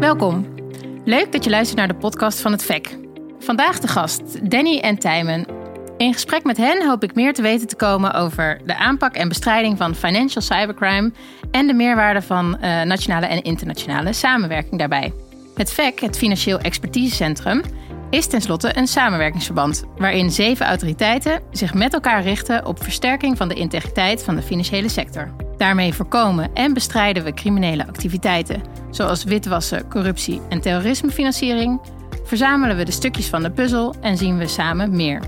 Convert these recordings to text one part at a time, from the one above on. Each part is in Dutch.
Welkom. Leuk dat je luistert naar de podcast van het VEC. Vandaag de gast Danny en Tijmen. In gesprek met hen hoop ik meer te weten te komen over de aanpak en bestrijding van financial cybercrime en de meerwaarde van uh, nationale en internationale samenwerking daarbij. Het VEC, het Financieel Expertisecentrum, is tenslotte een samenwerkingsverband waarin zeven autoriteiten zich met elkaar richten op versterking van de integriteit van de financiële sector. Daarmee voorkomen en bestrijden we criminele activiteiten, zoals witwassen, corruptie en terrorismefinanciering, verzamelen we de stukjes van de puzzel en zien we samen meer.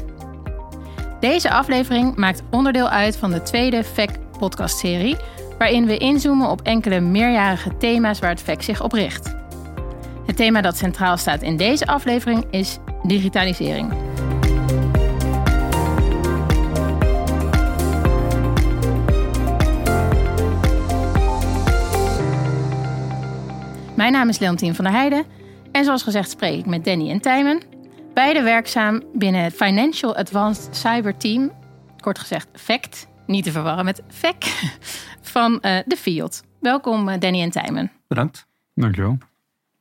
Deze aflevering maakt onderdeel uit van de tweede FEC-podcastserie, waarin we inzoomen op enkele meerjarige thema's waar het FEC zich op richt. Het thema dat centraal staat in deze aflevering is digitalisering. Mijn naam is Leontien van der Heijden en zoals gezegd spreek ik met Danny en Tijmen. Beide werkzaam binnen het Financial Advanced Cyber Team, kort gezegd FACT, niet te verwarren met FEC, van uh, de Field. Welkom uh, Danny en Tijmen. Bedankt. Dankjewel.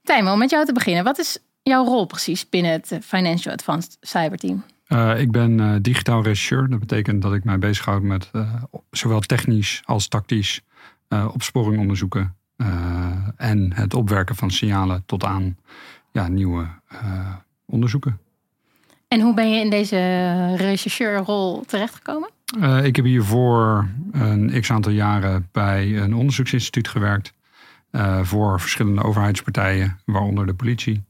Tijmen, om met jou te beginnen. Wat is jouw rol precies binnen het Financial Advanced Cyber Team? Uh, ik ben digitaal regisseur. Dat betekent dat ik mij bezighoud met zowel technisch als tactisch opsporing onderzoeken en het opwerken van signalen tot aan ja, nieuwe uh, onderzoeken. En hoe ben je in deze rechercheurrol terechtgekomen? Uh, ik heb hiervoor een x aantal jaren bij een onderzoeksinstituut gewerkt. voor verschillende overheidspartijen, waaronder de politie.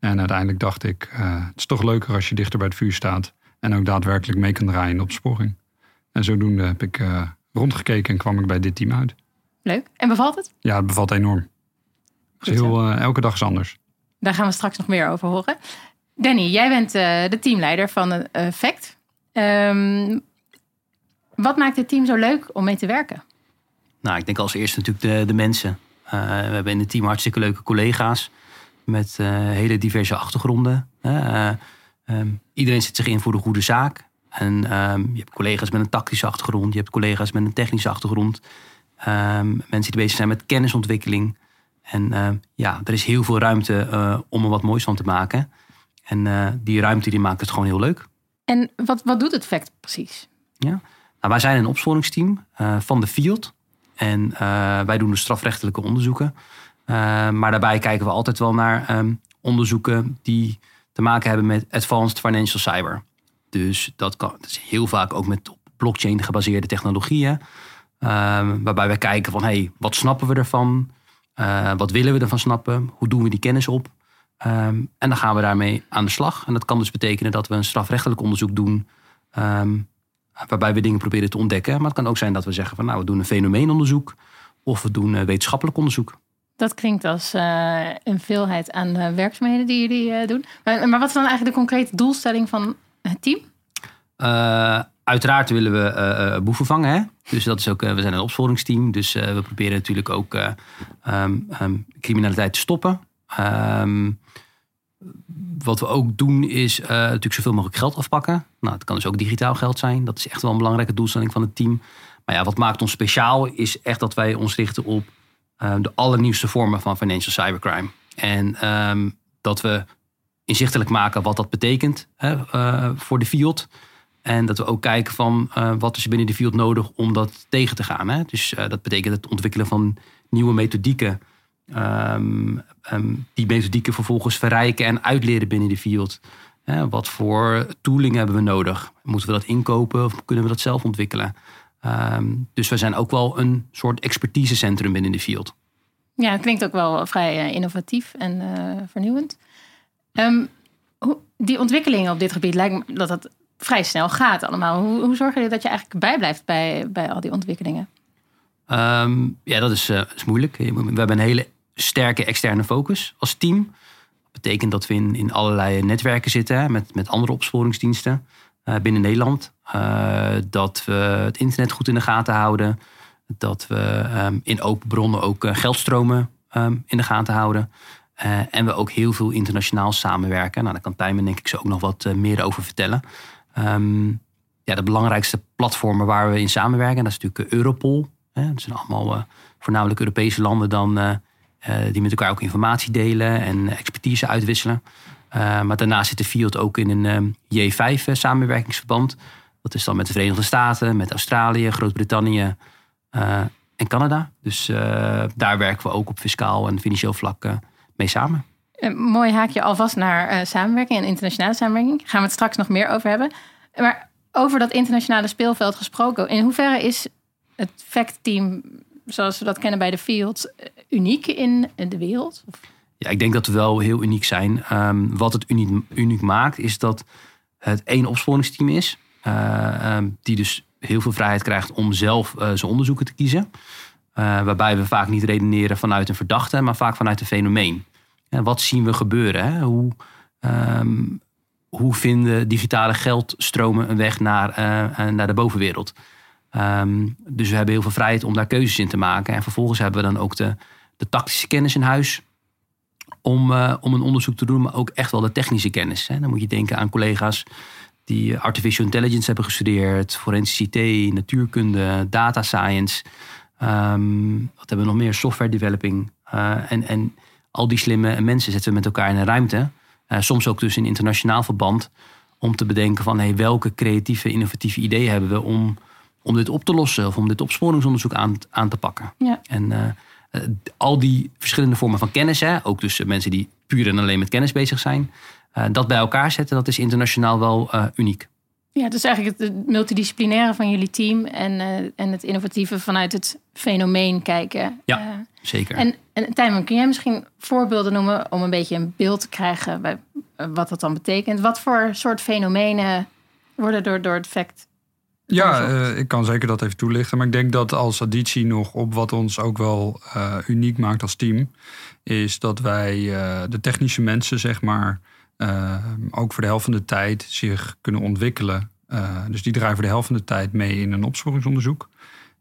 En uiteindelijk dacht ik, het is toch leuker als je dichter bij het vuur staat. En ook daadwerkelijk mee kan draaien in de opsporing. En zodoende heb ik rondgekeken en kwam ik bij dit team uit. Leuk. En bevalt het? Ja, het bevalt enorm. heel, uh, elke dag is anders. Daar gaan we straks nog meer over horen. Danny, jij bent uh, de teamleider van uh, FACT. Um, wat maakt het team zo leuk om mee te werken? Nou, ik denk als eerste natuurlijk de, de mensen. we hebben in het team hartstikke leuke collega's met hele diverse achtergronden. Um, iedereen zit zich in voor de goede zaak. En um, je hebt collega's met een tactische achtergrond, je hebt collega's met een technische achtergrond. Um, mensen die bezig zijn met kennisontwikkeling. En uh, ja, er is heel veel ruimte uh, om er wat moois van te maken. En uh, die ruimte die maakt het gewoon heel leuk. En wat, wat doet het FACT precies? Ja, nou, wij zijn een opsporingsteam van de Field. En wij doen de strafrechtelijke onderzoeken. maar daarbij kijken we altijd wel naar um, onderzoeken die te maken hebben met advanced financial cyber. Dus dat, kan, dat is heel vaak ook met blockchain gebaseerde technologieën. Ehm, waarbij we kijken van, hey, wat snappen we ervan? Uh, wat willen we ervan snappen? Hoe doen we die kennis op? Um, en dan gaan we daarmee aan de slag. En dat kan dus betekenen dat we een strafrechtelijk onderzoek doen. Um, waarbij we dingen proberen te ontdekken. Maar het kan ook zijn dat we zeggen van, nou, we doen een fenomeenonderzoek. Of we doen uh, wetenschappelijk onderzoek. Dat klinkt als uh, een veelheid aan werkzaamheden die jullie doen. Maar, maar, wat is dan eigenlijk de concrete doelstelling van het team? Uiteraard willen we boeven vangen. Hè? Dus dat is ook, eh, we zijn een opsporingsteam. Dus eh, we proberen natuurlijk ook um, criminaliteit te stoppen. Ehm, wat we ook doen is natuurlijk zoveel mogelijk geld afpakken. Nou, het kan dus ook digitaal geld zijn. Dat is echt wel een belangrijke doelstelling van het team. Maar ja, wat maakt ons speciaal is echt dat wij ons richten op de allernieuwste vormen van financial cybercrime. En dat we inzichtelijk maken wat dat betekent hè, voor de field. En dat we ook kijken van uh, wat is binnen de field nodig om dat tegen te gaan. Hè? Dus uh, dat betekent het ontwikkelen van nieuwe methodieken. Um, um, die methodieken vervolgens verrijken en uitleren binnen de field. Wat voor tooling hebben we nodig? Moeten we dat inkopen of kunnen we dat zelf ontwikkelen? Um, dus we zijn ook wel een soort expertisecentrum binnen de field. Ja, het klinkt ook wel vrij innovatief en vernieuwend. die ontwikkelingen op dit gebied lijkt me dat dat vrij snel gaat allemaal. Hoe, hoe zorg je dat je eigenlijk bijblijft bij, bij al die ontwikkelingen? Um, ja, dat is, is moeilijk. We hebben een hele sterke externe focus als team. Dat betekent dat we in, in allerlei netwerken zitten met, met andere opsporingsdiensten uh, binnen Nederland. Uh, dat we het internet goed in de gaten houden. Dat we um, in open bronnen ook geldstromen um, in de gaten houden. en we ook heel veel internationaal samenwerken. Nou, daar kan Tijmen denk ik zo ook nog wat meer over vertellen. Um, ja, de belangrijkste platformen waar we in samenwerken, dat is natuurlijk Europol. Hè. Dat zijn allemaal uh, voornamelijk Europese landen dan uh, die met elkaar ook informatie delen en expertise uitwisselen. maar daarnaast zit de Field ook in een J5 samenwerkingsverband. Dat is dan met de Verenigde Staten, met Australië, Groot-Brittannië en Canada. Dus daar werken we ook op fiscaal en financieel vlak mee samen. Een mooi haakje alvast naar samenwerking en internationale samenwerking. Daar gaan we het straks nog meer over hebben. Maar over dat internationale speelveld gesproken. In hoeverre is het FACT-team, zoals we dat kennen bij de Field, uniek in de wereld? Ja, ik denk dat we wel heel uniek zijn. Ehm, wat het uniek, uniek, maakt, is dat het één opsporingsteam is. Uh, die dus heel veel vrijheid krijgt om zelf zijn onderzoeken te kiezen. Waarbij we vaak niet redeneren vanuit een verdachte, maar vaak vanuit een fenomeen. En wat zien we gebeuren? Hè? Hoe, um, hoe vinden digitale geldstromen een weg naar, uh, naar de bovenwereld? Um, dus we hebben heel veel vrijheid om daar keuzes in te maken. En vervolgens hebben we dan ook de, de tactische kennis in huis om, uh, om een onderzoek te doen, maar ook echt wel de technische kennis. Hè. Dan moet je denken aan collega's die artificial intelligence hebben gestudeerd, forensische IT, natuurkunde, data science. Um, wat hebben we nog meer? Software developing. En, en al die slimme mensen zetten we met elkaar in een ruimte. Uh, soms ook dus in internationaal verband. Om te bedenken van hey, welke creatieve, innovatieve ideeën hebben we om, om dit op te lossen. Of om dit opsporingsonderzoek aan, aan te pakken. Ja. En uh, uh, al die verschillende vormen van kennis. Hè, ook dus mensen die puur en alleen met kennis bezig zijn. dat bij elkaar zetten, dat is internationaal wel uniek. Ja, dus eigenlijk het multidisciplinaire van jullie team en, uh, en het innovatieve vanuit het fenomeen kijken. Ja, uh, zeker. En, en Tijmen, kun jij misschien voorbeelden noemen om een beetje een beeld te krijgen bij uh, wat dat dan betekent? Wat voor soort fenomenen worden door, door het fact? Ja, ik kan zeker dat even toelichten. Maar ik denk dat als additie nog op wat ons ook wel uniek maakt als team, is dat wij de technische mensen, zeg maar uh, ook voor de helft van de tijd zich kunnen ontwikkelen. Uh, dus die draaien voor de helft van de tijd mee in een opsporingsonderzoek.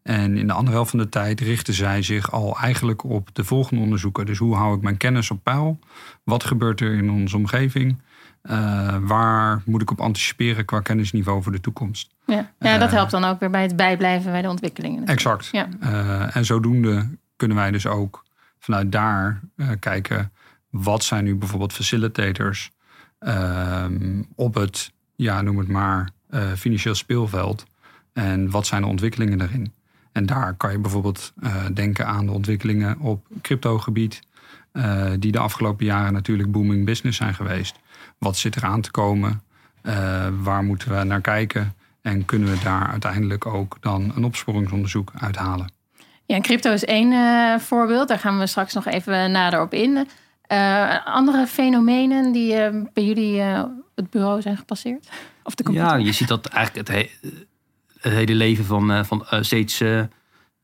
En in de andere helft van de tijd richten zij zich al eigenlijk op de volgende onderzoeken. Dus hoe hou ik mijn kennis op peil? Wat gebeurt er in onze omgeving? Uh, waar moet ik op anticiperen qua kennisniveau voor de toekomst? Ja, ja dat helpt dan ook weer bij het bijblijven bij de ontwikkelingen. Exact. Ja. Uh, en zodoende kunnen wij dus ook vanuit daar uh, kijken... wat zijn nu bijvoorbeeld facilitators... Um, op het, ja, noem het maar, uh, financieel speelveld. En wat zijn de ontwikkelingen daarin? En daar kan je bijvoorbeeld uh, denken aan de ontwikkelingen op cryptogebied, uh, die de afgelopen jaren natuurlijk booming business zijn geweest. Wat zit er aan te komen? waar moeten we naar kijken? En kunnen we daar uiteindelijk ook dan een opsporingsonderzoek uithalen? Ja, en crypto is één voorbeeld. Daar gaan we straks nog even nader op in. Uh, andere fenomenen die uh, bij jullie uh, het bureau zijn gepasseerd? Of de ja, je ziet dat eigenlijk het, he het hele leven van, van steeds,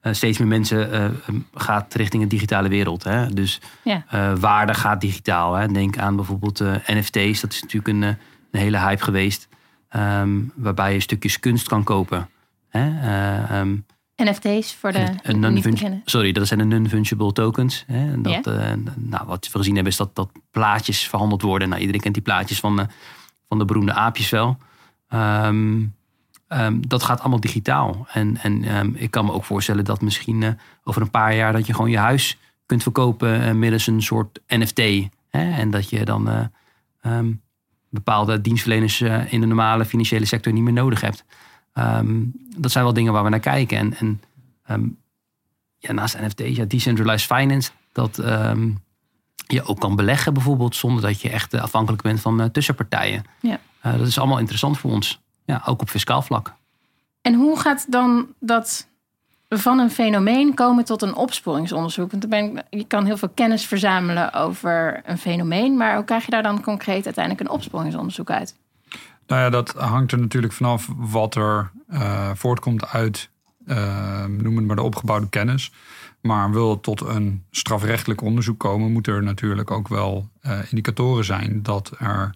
steeds meer mensen gaat richting een digitale wereld. Hè? Dus ja. waarde gaat digitaal. Hè? Denk aan bijvoorbeeld NFT's. Dat is natuurlijk een, een hele hype geweest. Um, waarbij je stukjes kunst kan kopen. Hè? Um, NFT's voor de Sorry, dat zijn de non-fungible tokens. Hè? Dat, yeah. uh, nou, wat we gezien hebben is dat, dat plaatjes verhandeld worden. Nou, iedereen kent die plaatjes van de, van de beroemde aapjes wel. Um, um, dat gaat allemaal digitaal. En, en um, ik kan me ook voorstellen dat misschien uh, over een paar jaar... dat je gewoon je huis kunt verkopen uh, middels een soort NFT. Hè? En dat je dan bepaalde dienstverleners in de normale financiële sector niet meer nodig hebt. Um, dat zijn wel dingen waar we naar kijken. En, en um, ja, naast NFT's, ja, decentralized finance, dat um, je ook kan beleggen bijvoorbeeld, zonder dat je echt afhankelijk bent van uh, tussenpartijen. Ja. Uh, dat is allemaal interessant voor ons. Ja, ook op fiscaal vlak. En hoe gaat dan dat van een fenomeen komen tot een opsporingsonderzoek? Want ben, je kan heel veel kennis verzamelen over een fenomeen, maar hoe krijg je daar dan concreet uiteindelijk een opsporingsonderzoek uit? Nou ja, dat hangt er natuurlijk vanaf wat er uh, voortkomt uit, uh, noem het maar de opgebouwde kennis. Maar wil het tot een strafrechtelijk onderzoek komen, moet er natuurlijk ook wel uh, indicatoren zijn dat er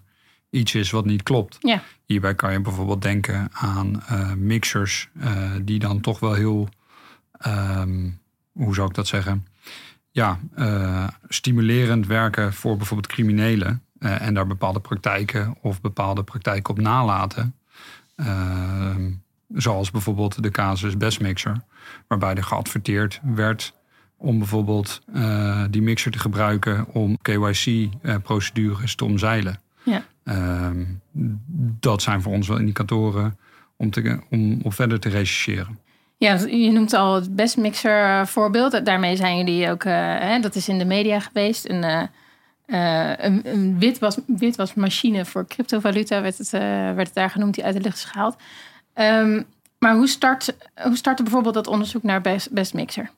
iets is wat niet klopt. Ja. Hierbij kan je bijvoorbeeld denken aan mixers die dan toch wel heel, um, hoe zou ik dat zeggen? Ja, stimulerend werken voor bijvoorbeeld criminelen. Uh, en daar bepaalde praktijken of bepaalde praktijken op nalaten. Uh, zoals bijvoorbeeld de casus Bestmixer, waarbij er geadverteerd werd om bijvoorbeeld eh, die mixer te gebruiken om KYC-procedures te omzeilen. Ja. Ehm, dat zijn voor ons wel indicatoren om, te, om op verder te rechercheren. Ja, je noemt al het best mixer eh, voorbeeld. Daarmee zijn jullie ook, hè, dat is in de media geweest. Een, uh, een, een witwas, witwasmachine voor cryptovaluta werd het, werd het daar genoemd, die uit de lucht is gehaald. Um, maar hoe, start, hoe startte bijvoorbeeld dat onderzoek naar best, mixer?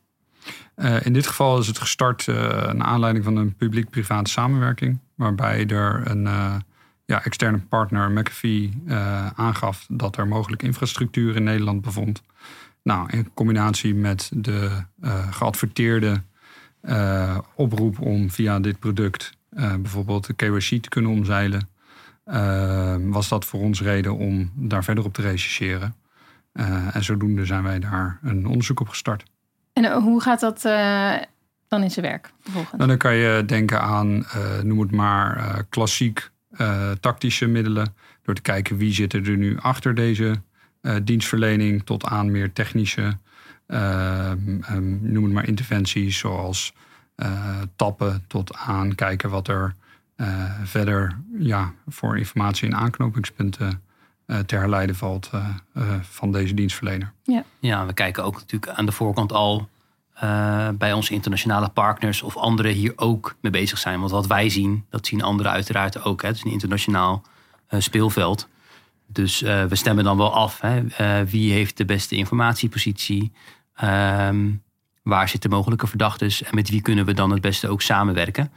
in dit geval is het gestart naar aanleiding van een publiek-private samenwerking. Waarbij er een ja, externe partner, McAfee, aangaf dat er mogelijk infrastructuur in Nederland bevond nou, in combinatie met de geadverteerde oproep om via dit product uh, bijvoorbeeld de KYC te kunnen omzeilen, was dat voor ons reden om daar verder op te rechercheren. en zodoende zijn wij daar een onderzoek op gestart. En hoe gaat dat dan in zijn werk? Nou, dan kan je denken aan, noem het maar, klassiek tactische middelen. Door te kijken wie zit er nu achter deze dienstverlening tot aan meer technische, uh, um, noem het maar interventies, zoals tappen, tot aan kijken wat er verder ja, voor informatie en aanknopingspunten te herleiden valt van deze dienstverlener. Ja. ja, we kijken ook natuurlijk aan de voorkant al bij onze internationale partners of anderen hier ook mee bezig zijn. Want wat wij zien, dat zien anderen uiteraard ook. Hè. Het is een internationaal speelveld. Dus uh, we stemmen dan wel af. Hè. Uh, wie heeft de beste informatiepositie? Um, waar zitten mogelijke verdachtes? En met wie kunnen we dan het beste ook samenwerken?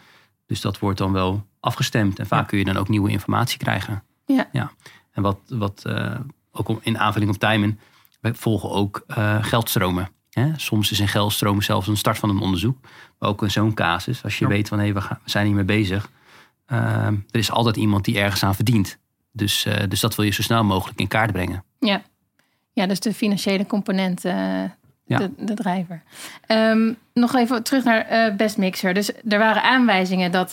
Dus dat wordt dan wel afgestemd. En vaak ja. kun je dan ook nieuwe informatie krijgen. Ja. ja. En wat, wat uh, ook in aanvulling op Tijmen, wij volgen ook geldstromen. Hè? Soms is een geldstroom zelfs een start van een onderzoek. Maar ook in zo'n casus, als je ja. weet van hé, hey, we, gaan, we zijn hiermee bezig. Ehm, er is altijd iemand die ergens aan verdient. Dus, dus dat wil je zo snel mogelijk in kaart brengen. Ja, ja dus de financiële component, ja. de, de drijver. Um, nog even terug naar uh, Best Mixer. Dus er waren aanwijzingen dat,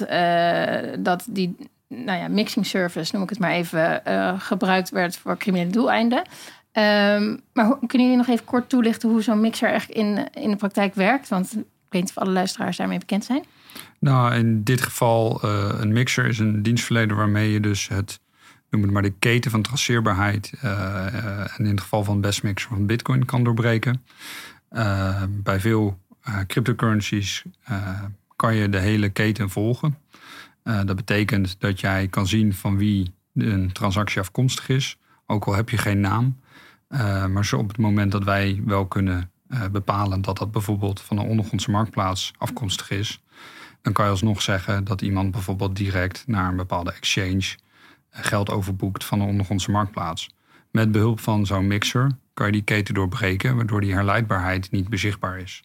dat die nou ja, mixing service, noem ik het maar even, gebruikt werd voor criminele doeleinden. Um, maar hoe, kunnen jullie nog even kort toelichten hoe zo'n mixer echt in, in de praktijk werkt? Want ik weet niet of alle luisteraars daarmee bekend zijn. Nou, in dit geval, een mixer is een dienstverlener waarmee je dus het noem het maar de keten van traceerbaarheid. Uh, en in het geval van Bestmix van Bitcoin kan doorbreken. Uh, bij veel cryptocurrencies kan je de hele keten volgen. dat betekent dat jij kan zien van wie een transactie afkomstig is. Ook al heb je geen naam. maar zo op het moment dat wij wel kunnen bepalen dat dat bijvoorbeeld van een ondergrondse marktplaats afkomstig is. Dan kan je alsnog zeggen dat iemand bijvoorbeeld direct naar een bepaalde exchange geld overboekt van een ondergrondse marktplaats. Met behulp van zo'n mixer kan je die keten doorbreken, waardoor die herleidbaarheid niet bezichtbaar is.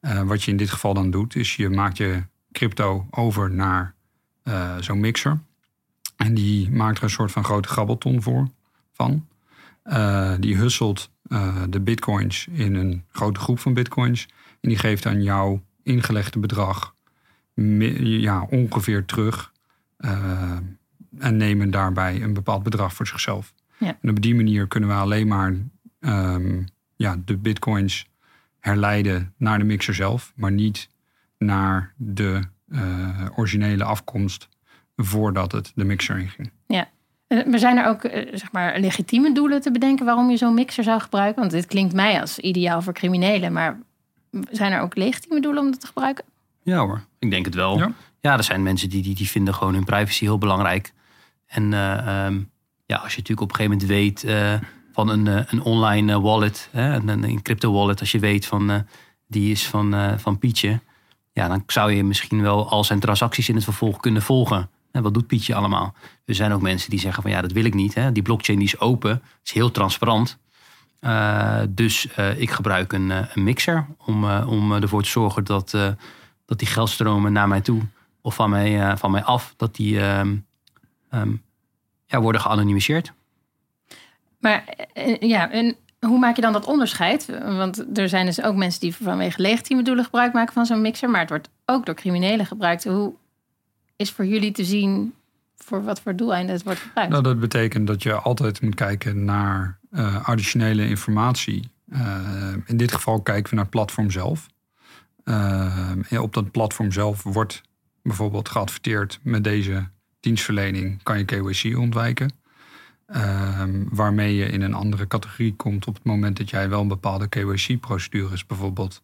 Uh, wat je in dit geval dan doet, is je maakt je crypto over naar uh, zo'n mixer. En die maakt er een soort van grote grabbelton voor van. Uh, die husselt de bitcoins in een grote groep van bitcoins. En die geeft aan jouw ingelegde bedrag ja, ongeveer terug en nemen daarbij een bepaald bedrag voor zichzelf. Ja. En op die manier kunnen we alleen maar um, ja, de bitcoins herleiden naar de mixer zelf, maar niet naar de uh, originele afkomst voordat het de mixer inging. Ja. Maar zijn er ook zeg maar, legitieme doelen te bedenken waarom je zo'n mixer zou gebruiken? Want dit klinkt mij als ideaal voor criminelen, maar zijn er ook legitieme doelen om dat te gebruiken? Ja hoor, ik denk het wel. Ja, ja er zijn mensen die, die, die vinden gewoon hun privacy heel belangrijk. En uh, um, ja, als je natuurlijk op een gegeven moment weet uh, van een, uh, een online wallet, een, een crypto wallet, als je weet van die is van, van Pietje, ja, dan zou je misschien wel al zijn transacties in het vervolg kunnen volgen. En wat doet Pietje allemaal? Er zijn ook mensen die zeggen van ja, dat wil ik niet. Hè. Die blockchain die is open, is heel transparant. dus ik gebruik een, een mixer om, om ervoor te zorgen dat, dat die geldstromen naar mij toe of van mij, van mij af, dat die um, ja, worden geanonimiseerd. Maar eh, ja, en hoe maak je dan dat onderscheid? Want er zijn dus ook mensen die vanwege legitieme doelen gebruik maken van zo'n mixer, maar het wordt ook door criminelen gebruikt. Hoe is voor jullie te zien voor wat voor doeleinden het wordt gebruikt? Nou, dat betekent dat je altijd moet kijken naar uh, additionele informatie. Uh, in dit geval kijken we naar het platform zelf. Uh, op dat platform zelf wordt bijvoorbeeld geadverteerd met deze dienstverlening kan je KYC ontwijken. Um, waarmee je in een andere categorie komt op het moment dat jij wel een bepaalde KYC-procedures bijvoorbeeld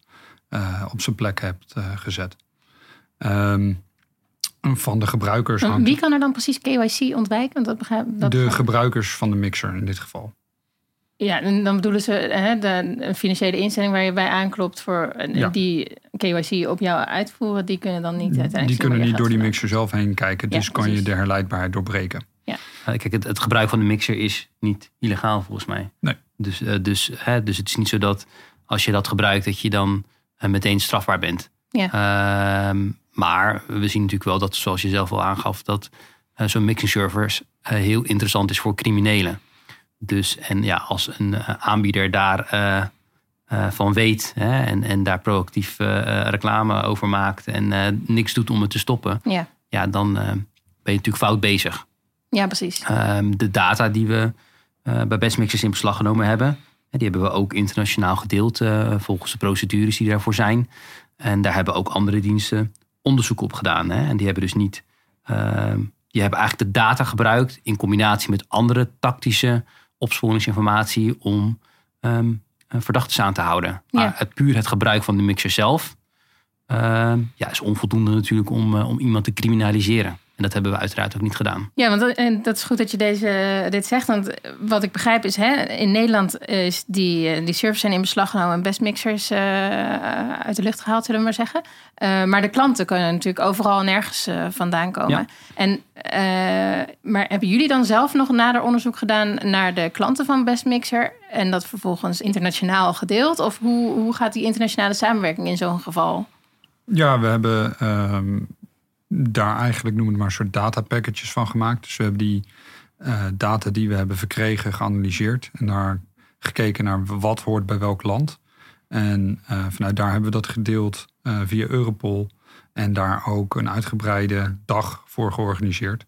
uh, op zijn plek hebt uh, gezet. Um, van de gebruikers. Wie kan er dan precies KYC ontwijken? Dat begrijp, dat de gebruikers van de mixer in dit geval. Ja, en dan bedoelen ze hè, de, een financiële instelling waar je bij aanklopt voor ja. die KYC op jou uitvoeren, die kunnen dan niet uiteindelijk. Die kunnen niet door die mixer zelf heen kijken, dus ja, kan je de herleidbaarheid doorbreken. Ja. Kijk, het, het, gebruik van de mixer is niet illegaal volgens mij. Nee. Dus, uh, dus, hè, dus het is niet zo dat als je dat gebruikt, dat je dan uh, meteen strafbaar bent. Ja. Uh, maar we zien natuurlijk wel dat, zoals je zelf al aangaf, dat uh, zo'n mixing servers heel interessant is voor criminelen. Dus en ja, als een aanbieder daar van weet hè, en, en daar proactief reclame over maakt en niks doet om het te stoppen, ja, ja dan ben je natuurlijk fout bezig. Ja, precies. Um, de data die we bij Bestmixers in beslag genomen hebben, die hebben we ook internationaal gedeeld volgens de procedures die daarvoor zijn. En daar hebben ook andere diensten onderzoek op gedaan. Hè? En die hebben dus niet, uh, die hebben eigenlijk de data gebruikt in combinatie met andere tactische opsporingsinformatie om um, verdachten aan te houden. Maar Ja. het, puur het gebruik van de mixer zelf uh, ja, is onvoldoende natuurlijk om, uh, om iemand te criminaliseren. En dat hebben we uiteraard ook niet gedaan. Ja, want dat, en dat is goed dat je deze, dit zegt. Want wat ik begrijp is, hè, in Nederland is die, die servers zijn in beslag genomen en bestmixers uh, uit de lucht gehaald, zullen we maar zeggen. Uh, maar de klanten kunnen natuurlijk overal en nergens uh, vandaan komen. Ja. En, maar hebben jullie dan zelf nog nader onderzoek gedaan naar de klanten van Bestmixer en dat vervolgens internationaal gedeeld? Of hoe, hoe gaat die internationale samenwerking in zo'n geval? Ja, we hebben um, daar eigenlijk, noem het maar, soort data packages van gemaakt. Dus we hebben die uh, data die we hebben verkregen geanalyseerd. En daar gekeken naar wat hoort bij welk land. En uh, vanuit daar hebben we dat gedeeld uh, via Europol. En daar ook een uitgebreide dag voor georganiseerd.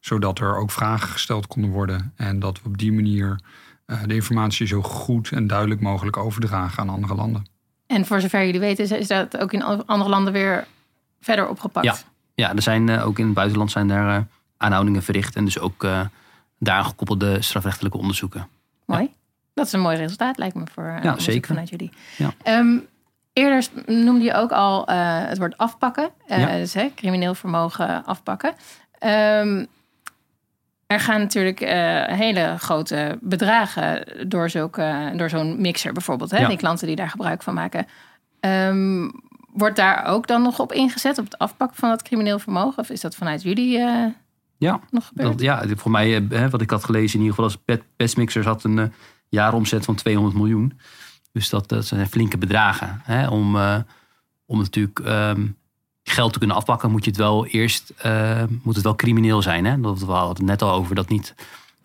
Zodat er ook vragen gesteld konden worden. En dat we op die manier de informatie zo goed en duidelijk mogelijk overdragen aan andere landen. En voor zover jullie weten, is dat ook in andere landen weer verder opgepakt? Ja, ja er zijn uh, ook in het buitenland zijn daar uh, aanhoudingen verricht. En dus ook uh, daaraan gekoppelde strafrechtelijke onderzoeken. Mooi. Ja. Dat is een mooi resultaat, lijkt me, voor ja, zeker. vanuit jullie. Ja. Um, eerder noemde je ook al het woord afpakken. Ja. Dus hè, crimineel vermogen afpakken. Um, er gaan natuurlijk uh, hele grote bedragen door, zulke, door zo'n mixer bijvoorbeeld. Hè? Die klanten die daar gebruik van maken. Um, wordt daar ook dan nog op ingezet, op het afpakken van dat crimineel vermogen? Of is dat vanuit jullie uh, ja, nog gebeurd? Dat, ja, voor mij, hè, wat ik had gelezen in ieder geval, als Bestmixers had een uh, jaaromzet van 200 miljoen. Dus dat, dat zijn flinke bedragen. Hè? Om, uh, om natuurlijk... Um, geld te kunnen afpakken, moet je het wel eerst moet het wel crimineel zijn. Hè? Dat, we hadden het net al over dat niet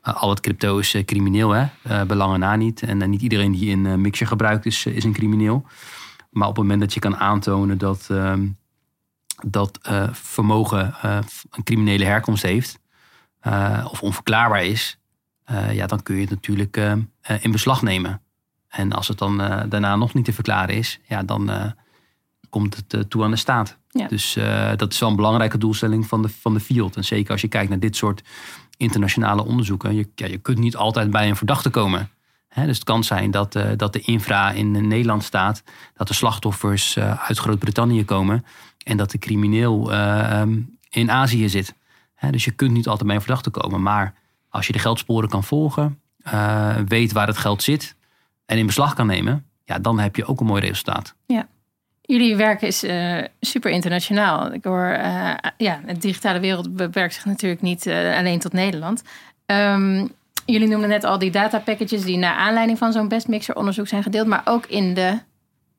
al het crypto is crimineel, hè? belangen na niet. En niet iedereen die een mixer gebruikt is, is een crimineel. Maar op het moment dat je kan aantonen dat, ehm, dat vermogen een criminele herkomst heeft of onverklaarbaar is, ja, dan kun je het natuurlijk in beslag nemen. En als het dan daarna nog niet te verklaren is, ja, dan komt het toe aan de staat. Ja. Dus dat is wel een belangrijke doelstelling van de, van de field. En zeker als je kijkt naar dit soort internationale onderzoeken. Je, ja, je kunt niet altijd bij een verdachte komen. Dus het kan zijn dat, uh, dat de infra in Nederland staat. Dat de slachtoffers uh, uit Groot-Brittannië komen. En dat de crimineel um, in Azië zit. Dus je kunt niet altijd bij een verdachte komen. Maar als je de geldsporen kan volgen. weet waar het geld zit. En in beslag kan nemen. Ja, dan heb je ook een mooi resultaat. Ja. Jullie werk is super internationaal. Ik hoor, ja, de digitale wereld beperkt zich natuurlijk niet alleen tot Nederland. Um, jullie noemden net al die data packages die naar aanleiding van zo'n bestmixer onderzoek zijn gedeeld, maar ook in de,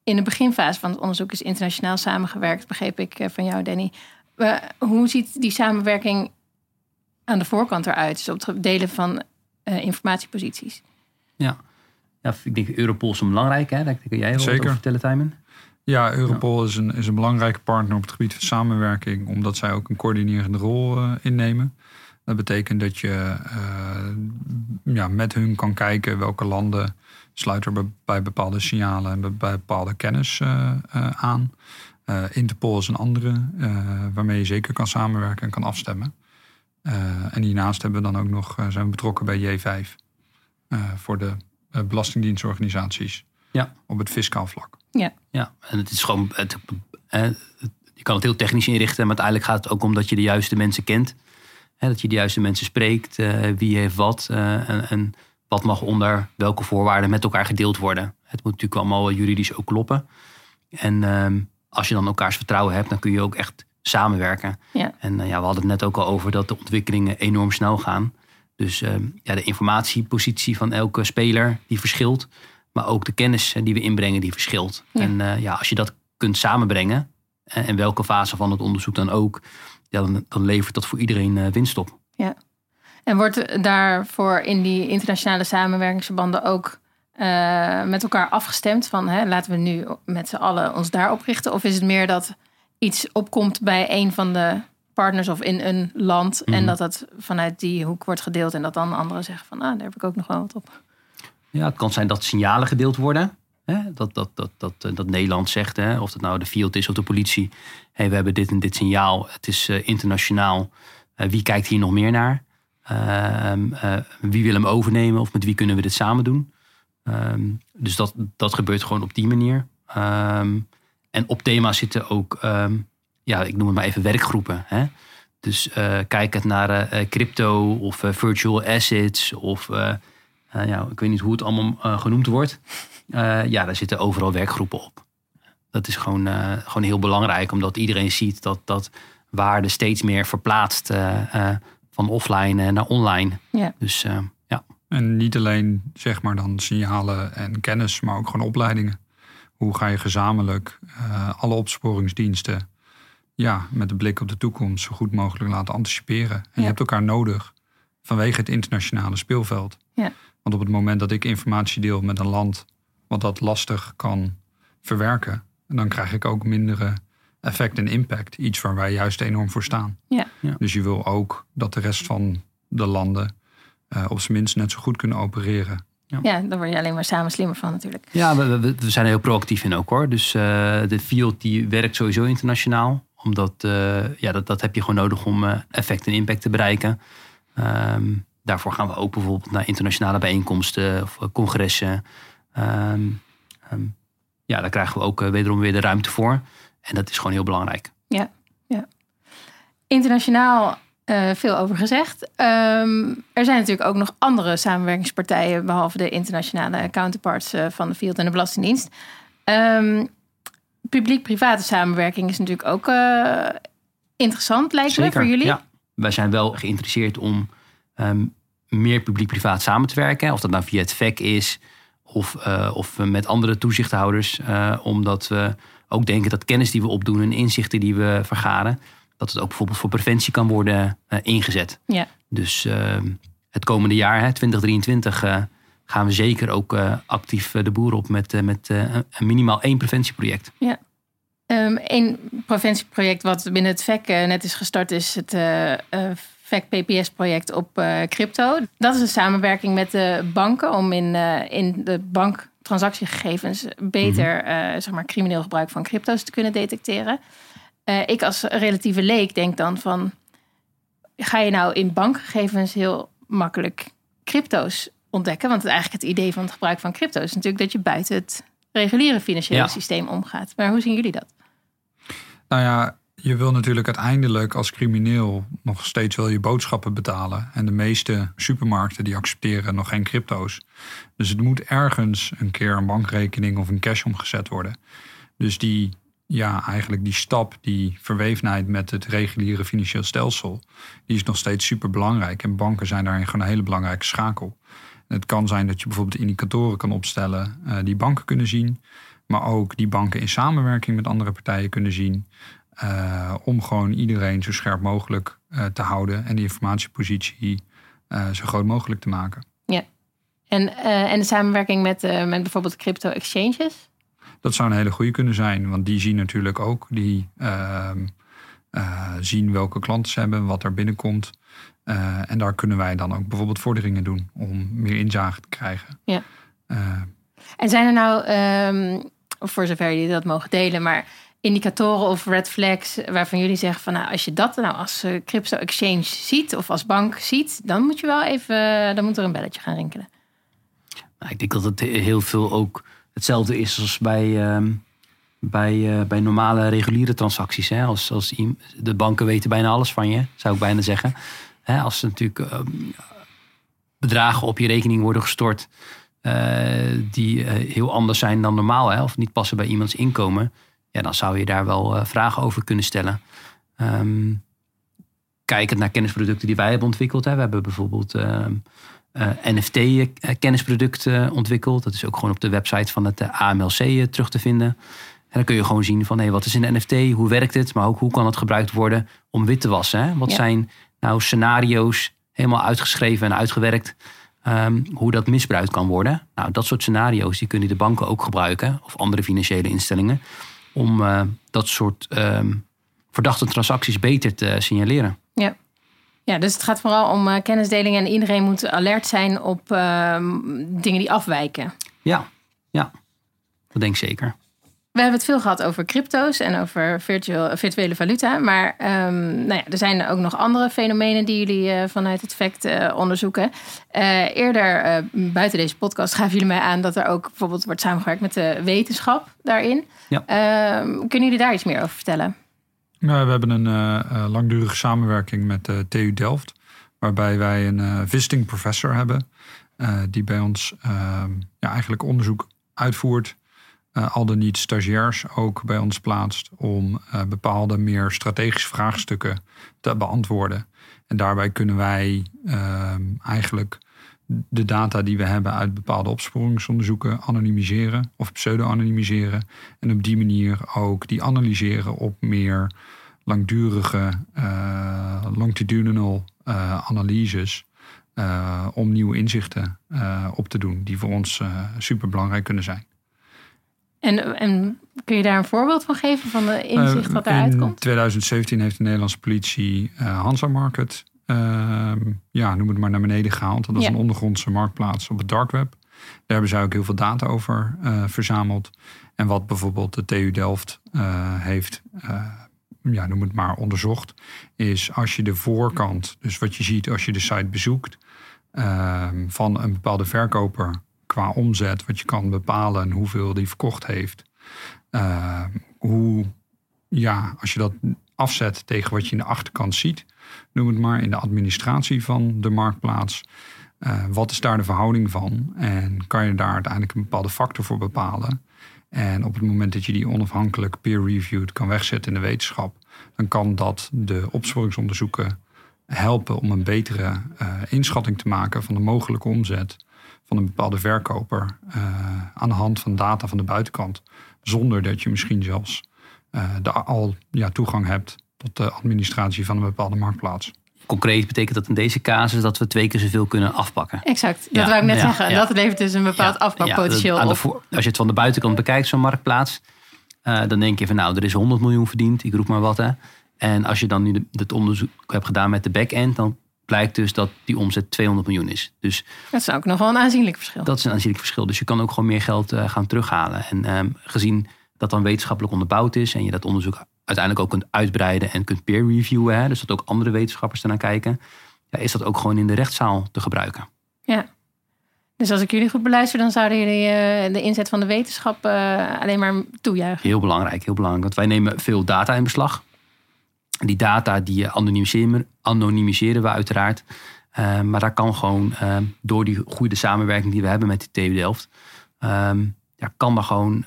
in de beginfase van het onderzoek is internationaal samengewerkt, begreep ik van jou, Danny. hoe ziet die samenwerking aan de voorkant eruit? Dus op het delen van informatieposities? Ja. ja, ik denk Europol is belangrijk. Hè? Daar kun jij wel over vertellen, Tijmen. Ja, Europol ja. Is, een, is een belangrijke partner op het gebied van samenwerking, omdat zij ook een coördinerende rol uh, innemen. Dat betekent dat je uh, ja, met hun kan kijken welke landen sluiten er bij bepaalde signalen en bij bepaalde kennis uh, aan. Uh, Interpol is een andere waarmee je zeker kan samenwerken en kan afstemmen. en hiernaast hebben we dan ook nog, zijn we betrokken bij J5 voor de belastingdienstorganisaties ja. op het fiscaal vlak. Ja, ja. en het is gewoon, het, je kan het heel technisch inrichten, maar uiteindelijk gaat het ook om dat je de juiste mensen kent. Dat je de juiste mensen spreekt, wie heeft wat en, en wat mag onder welke voorwaarden met elkaar gedeeld worden. Het moet natuurlijk allemaal juridisch ook kloppen. En ehm, als je dan elkaars vertrouwen hebt, dan kun je ook echt samenwerken. Ja. En uh, ja, we hadden het net ook al over dat de ontwikkelingen enorm snel gaan. Dus ehm, ja, de informatiepositie van elke speler die verschilt. Maar ook de kennis die we inbrengen die verschilt. En uh, ja, als je dat kunt samenbrengen, en welke fase van het onderzoek dan ook, ja, dan, dan levert dat voor iedereen uh, winst op. Ja. En wordt daarvoor in die internationale samenwerkingsverbanden ook uh, met elkaar afgestemd? Van hè, laten we nu met z'n allen ons daarop richten? Of is het meer dat iets opkomt bij een van de partners of in een land en Mhm. dat dat vanuit die hoek wordt gedeeld en dat dan anderen zeggen van ah, daar heb ik ook nog wel wat op. Ja, het kan zijn dat signalen gedeeld worden. Dat, dat, dat, dat, eh, dat Nederland zegt, hè? of het nou de field is of de politie. Hey, we hebben dit en dit signaal. Het is uh, internationaal. Uh, wie kijkt hier nog meer naar? Ehm, wie wil hem overnemen of met wie kunnen we dit samen doen? Um, dus dat, dat gebeurt gewoon op die manier. Um, en op thema zitten ook, ja, ik noem het maar even werkgroepen. Hè? Dus kijk het naar crypto of virtual assets of ja, ik weet niet hoe het allemaal genoemd wordt. Ja, daar zitten overal werkgroepen op. Dat is gewoon, gewoon heel belangrijk, omdat iedereen ziet dat, dat waarde steeds meer verplaatst van offline naar online. Ja. Dus uh, ja. En niet alleen zeg maar dan signalen en kennis, maar ook gewoon opleidingen. Hoe ga je gezamenlijk uh, alle opsporingsdiensten ja, met de blik op de toekomst zo goed mogelijk laten anticiperen. En ja. je hebt elkaar nodig vanwege het internationale speelveld. Ja. Want op het moment dat ik informatie deel met een land wat dat lastig kan verwerken, dan krijg ik ook mindere effect en impact. Iets waar wij juist enorm voor staan. Ja. Ja. Dus je wil ook dat de rest van de landen uh, op zijn minst net zo goed kunnen opereren. Ja. ja, daar word je alleen maar samen slimmer van natuurlijk. Ja, we, we, we zijn er heel proactief in ook hoor. Dus uh, de field die werkt sowieso internationaal. Omdat uh, ja, dat, dat heb je gewoon nodig om effect en impact te bereiken. Um, daarvoor gaan we ook bijvoorbeeld naar internationale bijeenkomsten of congressen. Um, um, ja, daar krijgen we ook wederom weer de ruimte voor. En dat is gewoon heel belangrijk. Ja, ja. Internationaal uh, veel over gezegd. Um, er zijn natuurlijk ook nog andere samenwerkingspartijen, behalve de internationale counterparts uh, van de Field en de Belastingdienst. Um, Publiek-private samenwerking is natuurlijk ook uh, interessant, lijkt Zeker, me, voor jullie. Ja. Wij zijn wel geïnteresseerd om um, meer publiek-privaat samen te werken. Of dat nou via het VEC is of, uh, of met andere toezichthouders. Uh, omdat we ook denken dat kennis die we opdoen en inzichten die we vergaren, dat het ook bijvoorbeeld voor preventie kan worden uh, ingezet. Ja. Dus uh, het komende jaar, hè, 2023, uh, gaan we zeker ook actief de boer op met, met minimaal één preventieproject. Ja. Um, een preventieproject wat binnen het VEC net is gestart is het PPS-project op crypto. Dat is een samenwerking met de banken om in, in de bank transactiegegevens beter mm -hmm. uh, zeg maar, crimineel gebruik van crypto's te kunnen detecteren. Uh, ik als relatieve leek denk dan van... ga je nou in bankgegevens heel makkelijk crypto's ontdekken? Want eigenlijk het idee van het gebruik van crypto's... is natuurlijk dat je buiten het reguliere financiële ja. systeem omgaat. Maar hoe zien jullie dat? Nou ja, je wil natuurlijk uiteindelijk als crimineel nog steeds wel je boodschappen betalen. En de meeste supermarkten die accepteren nog geen crypto's. Dus het moet ergens een keer een bankrekening of een cash omgezet worden. Dus die, ja, eigenlijk die stap, die verwevenheid met het reguliere financieel stelsel, die is nog steeds super belangrijk. En banken zijn daarin gewoon een hele belangrijke schakel. Het kan zijn dat je bijvoorbeeld indicatoren kan opstellen uh, die banken kunnen zien. Maar ook die banken in samenwerking met andere partijen kunnen zien. Uh, om gewoon iedereen zo scherp mogelijk uh, te houden en die informatiepositie uh, zo groot mogelijk te maken. Ja, en, en de samenwerking met, met bijvoorbeeld crypto exchanges? Dat zou een hele goede kunnen zijn, want die zien natuurlijk ook, die ehm, zien welke klanten ze hebben, wat er binnenkomt. en daar kunnen wij dan ook bijvoorbeeld vorderingen doen om meer inzage te krijgen. Ja. en zijn er nou, um, voor zover jullie dat mogen delen, maar indicatoren of red flags waarvan jullie zeggen van nou, als je dat nou als eh, crypto exchange ziet of als bank ziet, dan moet je wel even, dan moet er een belletje gaan rinkelen. Nou, ik denk dat het heel veel ook hetzelfde is als bij, ehm, bij, eh, bij normale reguliere transacties. Hè? Als, als de banken weten bijna alles van je, zou ik bijna zeggen. Hè? Als er natuurlijk ehm, bedragen op je rekening worden gestort eh, die eh, heel anders zijn dan normaal, hè? of niet passen bij iemands inkomen, ja, dan zou je daar wel eh, vragen over kunnen stellen. Ehm, kijkend naar kennisproducten die wij hebben ontwikkeld. Hè. We hebben bijvoorbeeld ehm, eh, NFT-kennisproduct ontwikkeld. Dat is ook gewoon op de website van het eh, AMLC eh, terug te vinden. En dan kun je gewoon zien van hey, wat is een NFT, hoe werkt het, maar ook hoe kan het gebruikt worden om wit te wassen. Hè? Wat Ja. zijn nou scenario's helemaal uitgeschreven en uitgewerkt, ehm, hoe dat misbruikt kan worden. Nou, dat soort scenario's die kunnen de banken ook gebruiken of andere financiële instellingen om eh, dat soort ehm, verdachte transacties beter te signaleren. Ja, dus het gaat vooral om eh, kennisdeling en iedereen moet alert zijn op ehm, dingen die afwijken. Ja, ja, dat denk ik zeker. We hebben het veel gehad over crypto's en over virtual, virtuele valuta. Maar ehm, nou ja, er zijn ook nog andere fenomenen die jullie eh, vanuit het FACT eh, onderzoeken. Eh, eerder, eh, buiten deze podcast, gaven jullie mij aan dat er ook bijvoorbeeld wordt samengewerkt met de wetenschap daarin. Ja. Ehm, kunnen jullie daar iets meer over vertellen? Nou, we hebben een eh, eh, langdurige samenwerking met de TU Delft. Waarbij wij een eh, visiting professor hebben. eh, die bij ons eh, ja, eigenlijk onderzoek uitvoert. Eh, al dan niet stagiairs ook bij ons plaatst. Om eh, bepaalde meer strategische vraagstukken te beantwoorden. En daarbij kunnen wij eh, eigenlijk de data die we hebben uit bepaalde opsporingsonderzoeken anonimiseren of pseudo-anonimiseren. En op die manier ook die analyseren op meer langdurige, eh, longitudinal analyses. om nieuwe inzichten op te doen, die voor ons super belangrijk kunnen zijn. En, en kun je daar een voorbeeld van geven van de inzicht wat daaruit in komt? 2017 heeft de Nederlandse politie eh Hansa Market, ehm, ja, noem het maar naar beneden gehaald. Dat is Ja. een ondergrondse marktplaats op het dark web. Daar hebben zij ook heel veel data over eh, verzameld. En wat bijvoorbeeld de TU Delft eh, heeft, ja, noem het maar, onderzocht, is als je de voorkant, dus wat je ziet als je de site bezoekt, ehm, van een bepaalde verkoper qua omzet, wat je kan bepalen hoeveel die verkocht heeft. Ehm, hoe, ja, als je dat afzet tegen wat je in de achterkant ziet, noem het maar, in de administratie van de marktplaats. eh, wat is daar de verhouding van? En kan je daar uiteindelijk een bepaalde factor voor bepalen? En op het moment dat je die onafhankelijk peer-reviewed kan wegzetten in de wetenschap, dan kan dat de opsporingsonderzoeken helpen om een betere eh, inschatting te maken van de mogelijke omzet van een bepaalde verkoper eh, aan de hand van data van de buitenkant. Zonder dat je misschien zelfs eh, de, al ja, toegang hebt tot de administratie van een bepaalde marktplaats. Concreet betekent dat in deze casus dat we twee keer zoveel kunnen afpakken. Exact, dat Ja, wou ik net ja, zeggen. ja. Dat levert dus een bepaald Ja, afpakpotentieel op. als je het van de buitenkant bekijkt, zo'n marktplaats, eh, dan denk je van nou, er is 100 miljoen verdiend, ik roep maar wat. Hè. En als je dan nu de- het onderzoek hebt gedaan met de back-end, dan blijkt dus dat die omzet 200 miljoen is. Dus Dat is ook nog wel een aanzienlijk verschil. dat is een aanzienlijk verschil. Dus je kan ook gewoon meer geld eh, gaan terughalen. En ehm, gezien dat dan wetenschappelijk onderbouwd is en je dat onderzoek uiteindelijk ook kunt uitbreiden en kunt peer reviewen, hè, dus dat ook andere wetenschappers ernaar kijken, ja, is dat ook gewoon in de rechtszaal te gebruiken. Ja. Dus als ik jullie goed beluister, dan zouden jullie eh, de inzet van de wetenschap eh, alleen maar toejuichen. Heel belangrijk, heel belangrijk. Want wij nemen veel data in beslag. Die data die eh, anonimiseren, anonimiseren we uiteraard. Eh, maar daar kan gewoon eh, door die goede samenwerking die we hebben met de TU Delft... ehm, ja, kan daar gewoon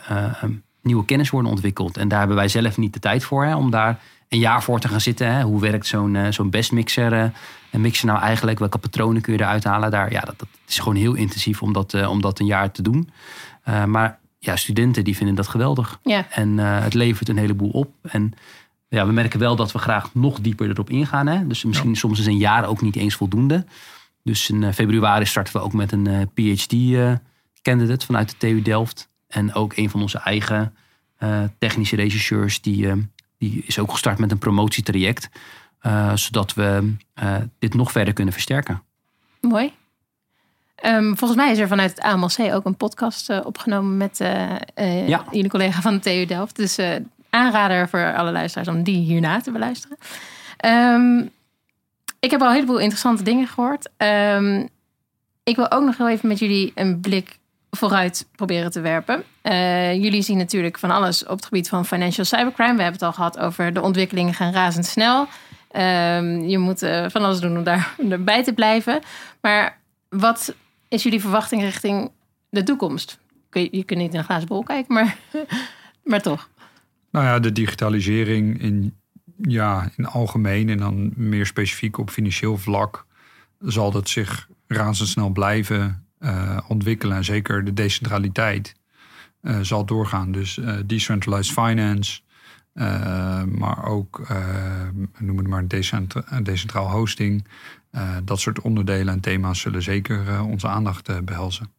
nieuwe kennis worden ontwikkeld. En daar hebben wij zelf niet de tijd voor hè, om daar een jaar voor te gaan zitten. Hè. Hoe werkt zo'n zo'n bestmixer? een mixer nou eigenlijk? Welke patronen kun je eruit halen? Daar, ja, dat, dat is gewoon heel intensief om dat, om dat een jaar te doen. Maar ja, studenten die vinden dat geweldig. Ja. En het levert een heleboel op. En ja, we merken wel dat we graag nog dieper erop ingaan. Hè? Dus misschien ja. soms is een jaar ook niet eens voldoende. Dus in uh, februari starten we ook met een uh, PhD-candidate vanuit de TU Delft. En ook een van onze eigen uh, technische rechercheurs, die, die is ook gestart met een promotietraject. Uh, zodat we uh, dit nog verder kunnen versterken. Mooi. Um, volgens mij is er vanuit het AMLC ook een podcast uh, opgenomen met uh, ja. jullie collega van de TU Delft. Dus uh, aanrader voor alle luisteraars om die hierna te beluisteren. Ehm, ik heb al een heleboel interessante dingen gehoord. Ehm, ik wil ook nog heel even met jullie een blik vooruit proberen te werpen. Uh, jullie zien natuurlijk van alles op het gebied van financial cybercrime. We hebben het al gehad over de ontwikkelingen gaan razendsnel. Um, je moet uh, van alles doen om daar erbij te blijven. Maar wat is jullie verwachting richting de toekomst? Je, je kunt niet in een glazen bol kijken, maar, maar toch. Nou ja, de digitalisering in, ja, in algemeen en dan meer specifiek op financieel vlak zal dat zich razendsnel blijven uh, ontwikkelen. En zeker de decentraliteit uh, zal doorgaan. Dus uh, decentralized finance, maar ook noem het maar decentra decentraal hosting. dat soort onderdelen en thema's zullen zeker onze aandacht behelzen.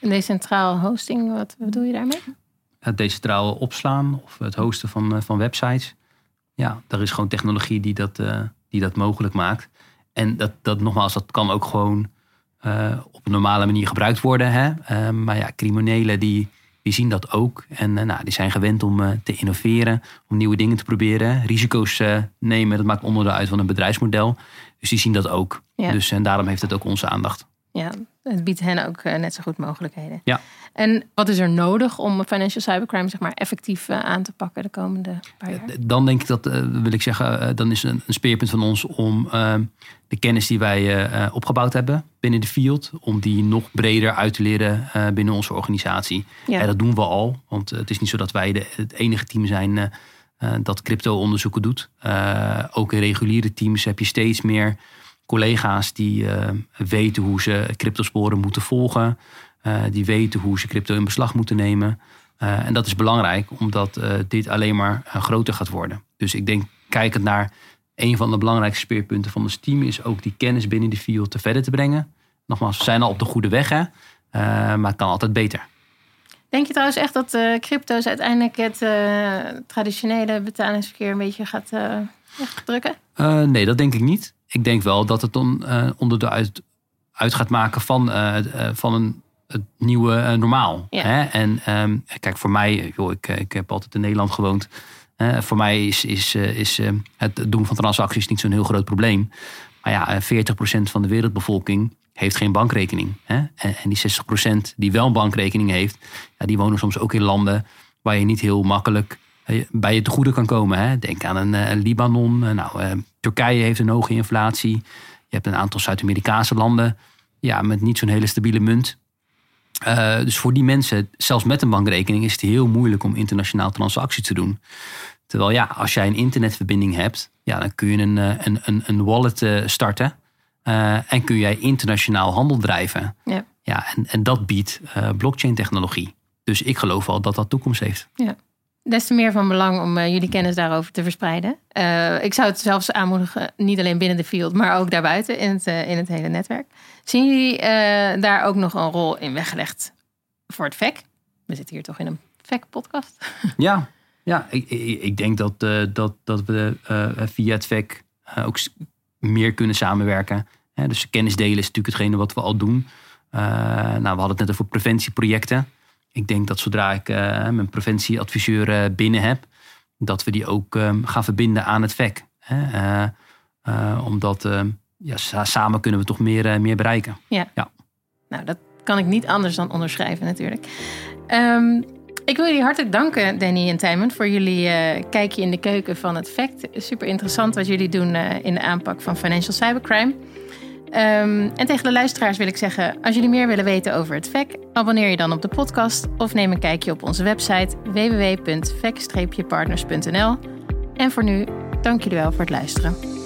Decentraal hosting, wat bedoel je daarmee? Het decentraal opslaan of het hosten van, van websites. Ja, er is gewoon technologie die dat, die dat mogelijk maakt. En dat, dat nogmaals, dat kan ook gewoon uh, op een normale manier gebruikt worden. Hè? Maar ja, criminelen die, die zien dat ook. En uh, nou, die zijn gewend om te innoveren, om nieuwe dingen te proberen. Risico's nemen, dat maakt onderdeel uit van een bedrijfsmodel. Dus die zien dat ook. Ja. Dus, en daarom heeft het ook onze aandacht. Ja, het biedt hen ook net zo goed mogelijkheden. Ja. En wat is er nodig om financial cybercrime zeg maar, effectief eh, aan te pakken de komende paar jaar? Dan denk ik dat, wil ik zeggen, dan is een, een, speerpunt van ons om ehm, de kennis die wij opgebouwd hebben binnen de field, om die nog breder uit te leren binnen onze organisatie. Ja. dat doen we al, want het is niet zo dat wij de, het enige team zijn dat crypto-onderzoeken doet. ook in reguliere teams heb je steeds meer collega's die weten hoe ze cryptosporen moeten volgen. Uh, die weten hoe ze crypto in beslag moeten nemen. Uh, en dat is belangrijk, omdat dit alleen maar groter gaat worden. Dus ik denk, kijkend naar een van de belangrijkste speerpunten van ons team, is ook die kennis binnen de field te verder te brengen. Nogmaals, we zijn al op de goede weg, hè? maar het kan altijd beter. Denk je trouwens echt dat crypto's uiteindelijk het traditionele betalingsverkeer een beetje gaat drukken? nee, dat denk ik niet. Ik denk wel dat het dan onder de uit, uit gaat maken van, van een het nieuwe normaal. Hè? En um, kijk, voor mij, joh, ik, ik heb altijd in Nederland gewoond. Voor mij is, is, is het doen van transacties niet zo'n heel groot probleem. Maar ja, 40% van de wereldbevolking heeft geen bankrekening. Hè? En, en die 60% die wel een bankrekening heeft, ja, die wonen soms ook in landen waar je niet heel makkelijk bij je te goede kan komen. Hè? Denk aan een, een Libanon. nou, Turkije heeft een hoge inflatie. Je hebt een aantal Zuid-Amerikaanse landen ja, met niet zo'n hele stabiele munt. Uh, dus voor die mensen, zelfs met een bankrekening, is het heel moeilijk om internationaal transacties te doen. Terwijl ja, als jij een internetverbinding hebt, ja, dan kun je een, eh, een, een, een wallet starten. Uh, en kun jij internationaal handel drijven. Ja. Ja, en, en dat biedt blockchain technologie. Dus ik geloof al dat dat toekomst heeft. Ja. Des te meer van belang om jullie kennis daarover te verspreiden. ik zou het zelfs aanmoedigen, niet alleen binnen de field, maar ook daarbuiten in het, in het hele netwerk. Zien jullie daar ook nog een rol in weggelegd voor het VEC? We zitten hier toch in een VEC-podcast? Ja, ja ik, ik denk dat, dat, dat we via het VEC ook meer kunnen samenwerken. dus kennis delen is natuurlijk hetgene wat we al doen. nou, we hadden het net over preventieprojecten. Ik denk dat zodra ik mijn preventieadviseur binnen heb, dat we die ook ehm, gaan verbinden aan het VEC. omdat ehm, ja, samen kunnen we toch meer, meer bereiken. Ja. ja. Nou, dat kan ik niet anders dan onderschrijven natuurlijk. Um, ik wil jullie hartelijk danken, Danny en Tijmen, voor jullie uh, kijkje in de keuken van het FACT. Super interessant wat jullie doen uh, in de aanpak van financial cybercrime. Um, en tegen de luisteraars wil ik zeggen, als jullie meer willen weten over het VEC, abonneer je dan op de podcast of neem een kijkje op onze website www.vec-partners.nl. En voor nu, dank jullie wel voor het luisteren.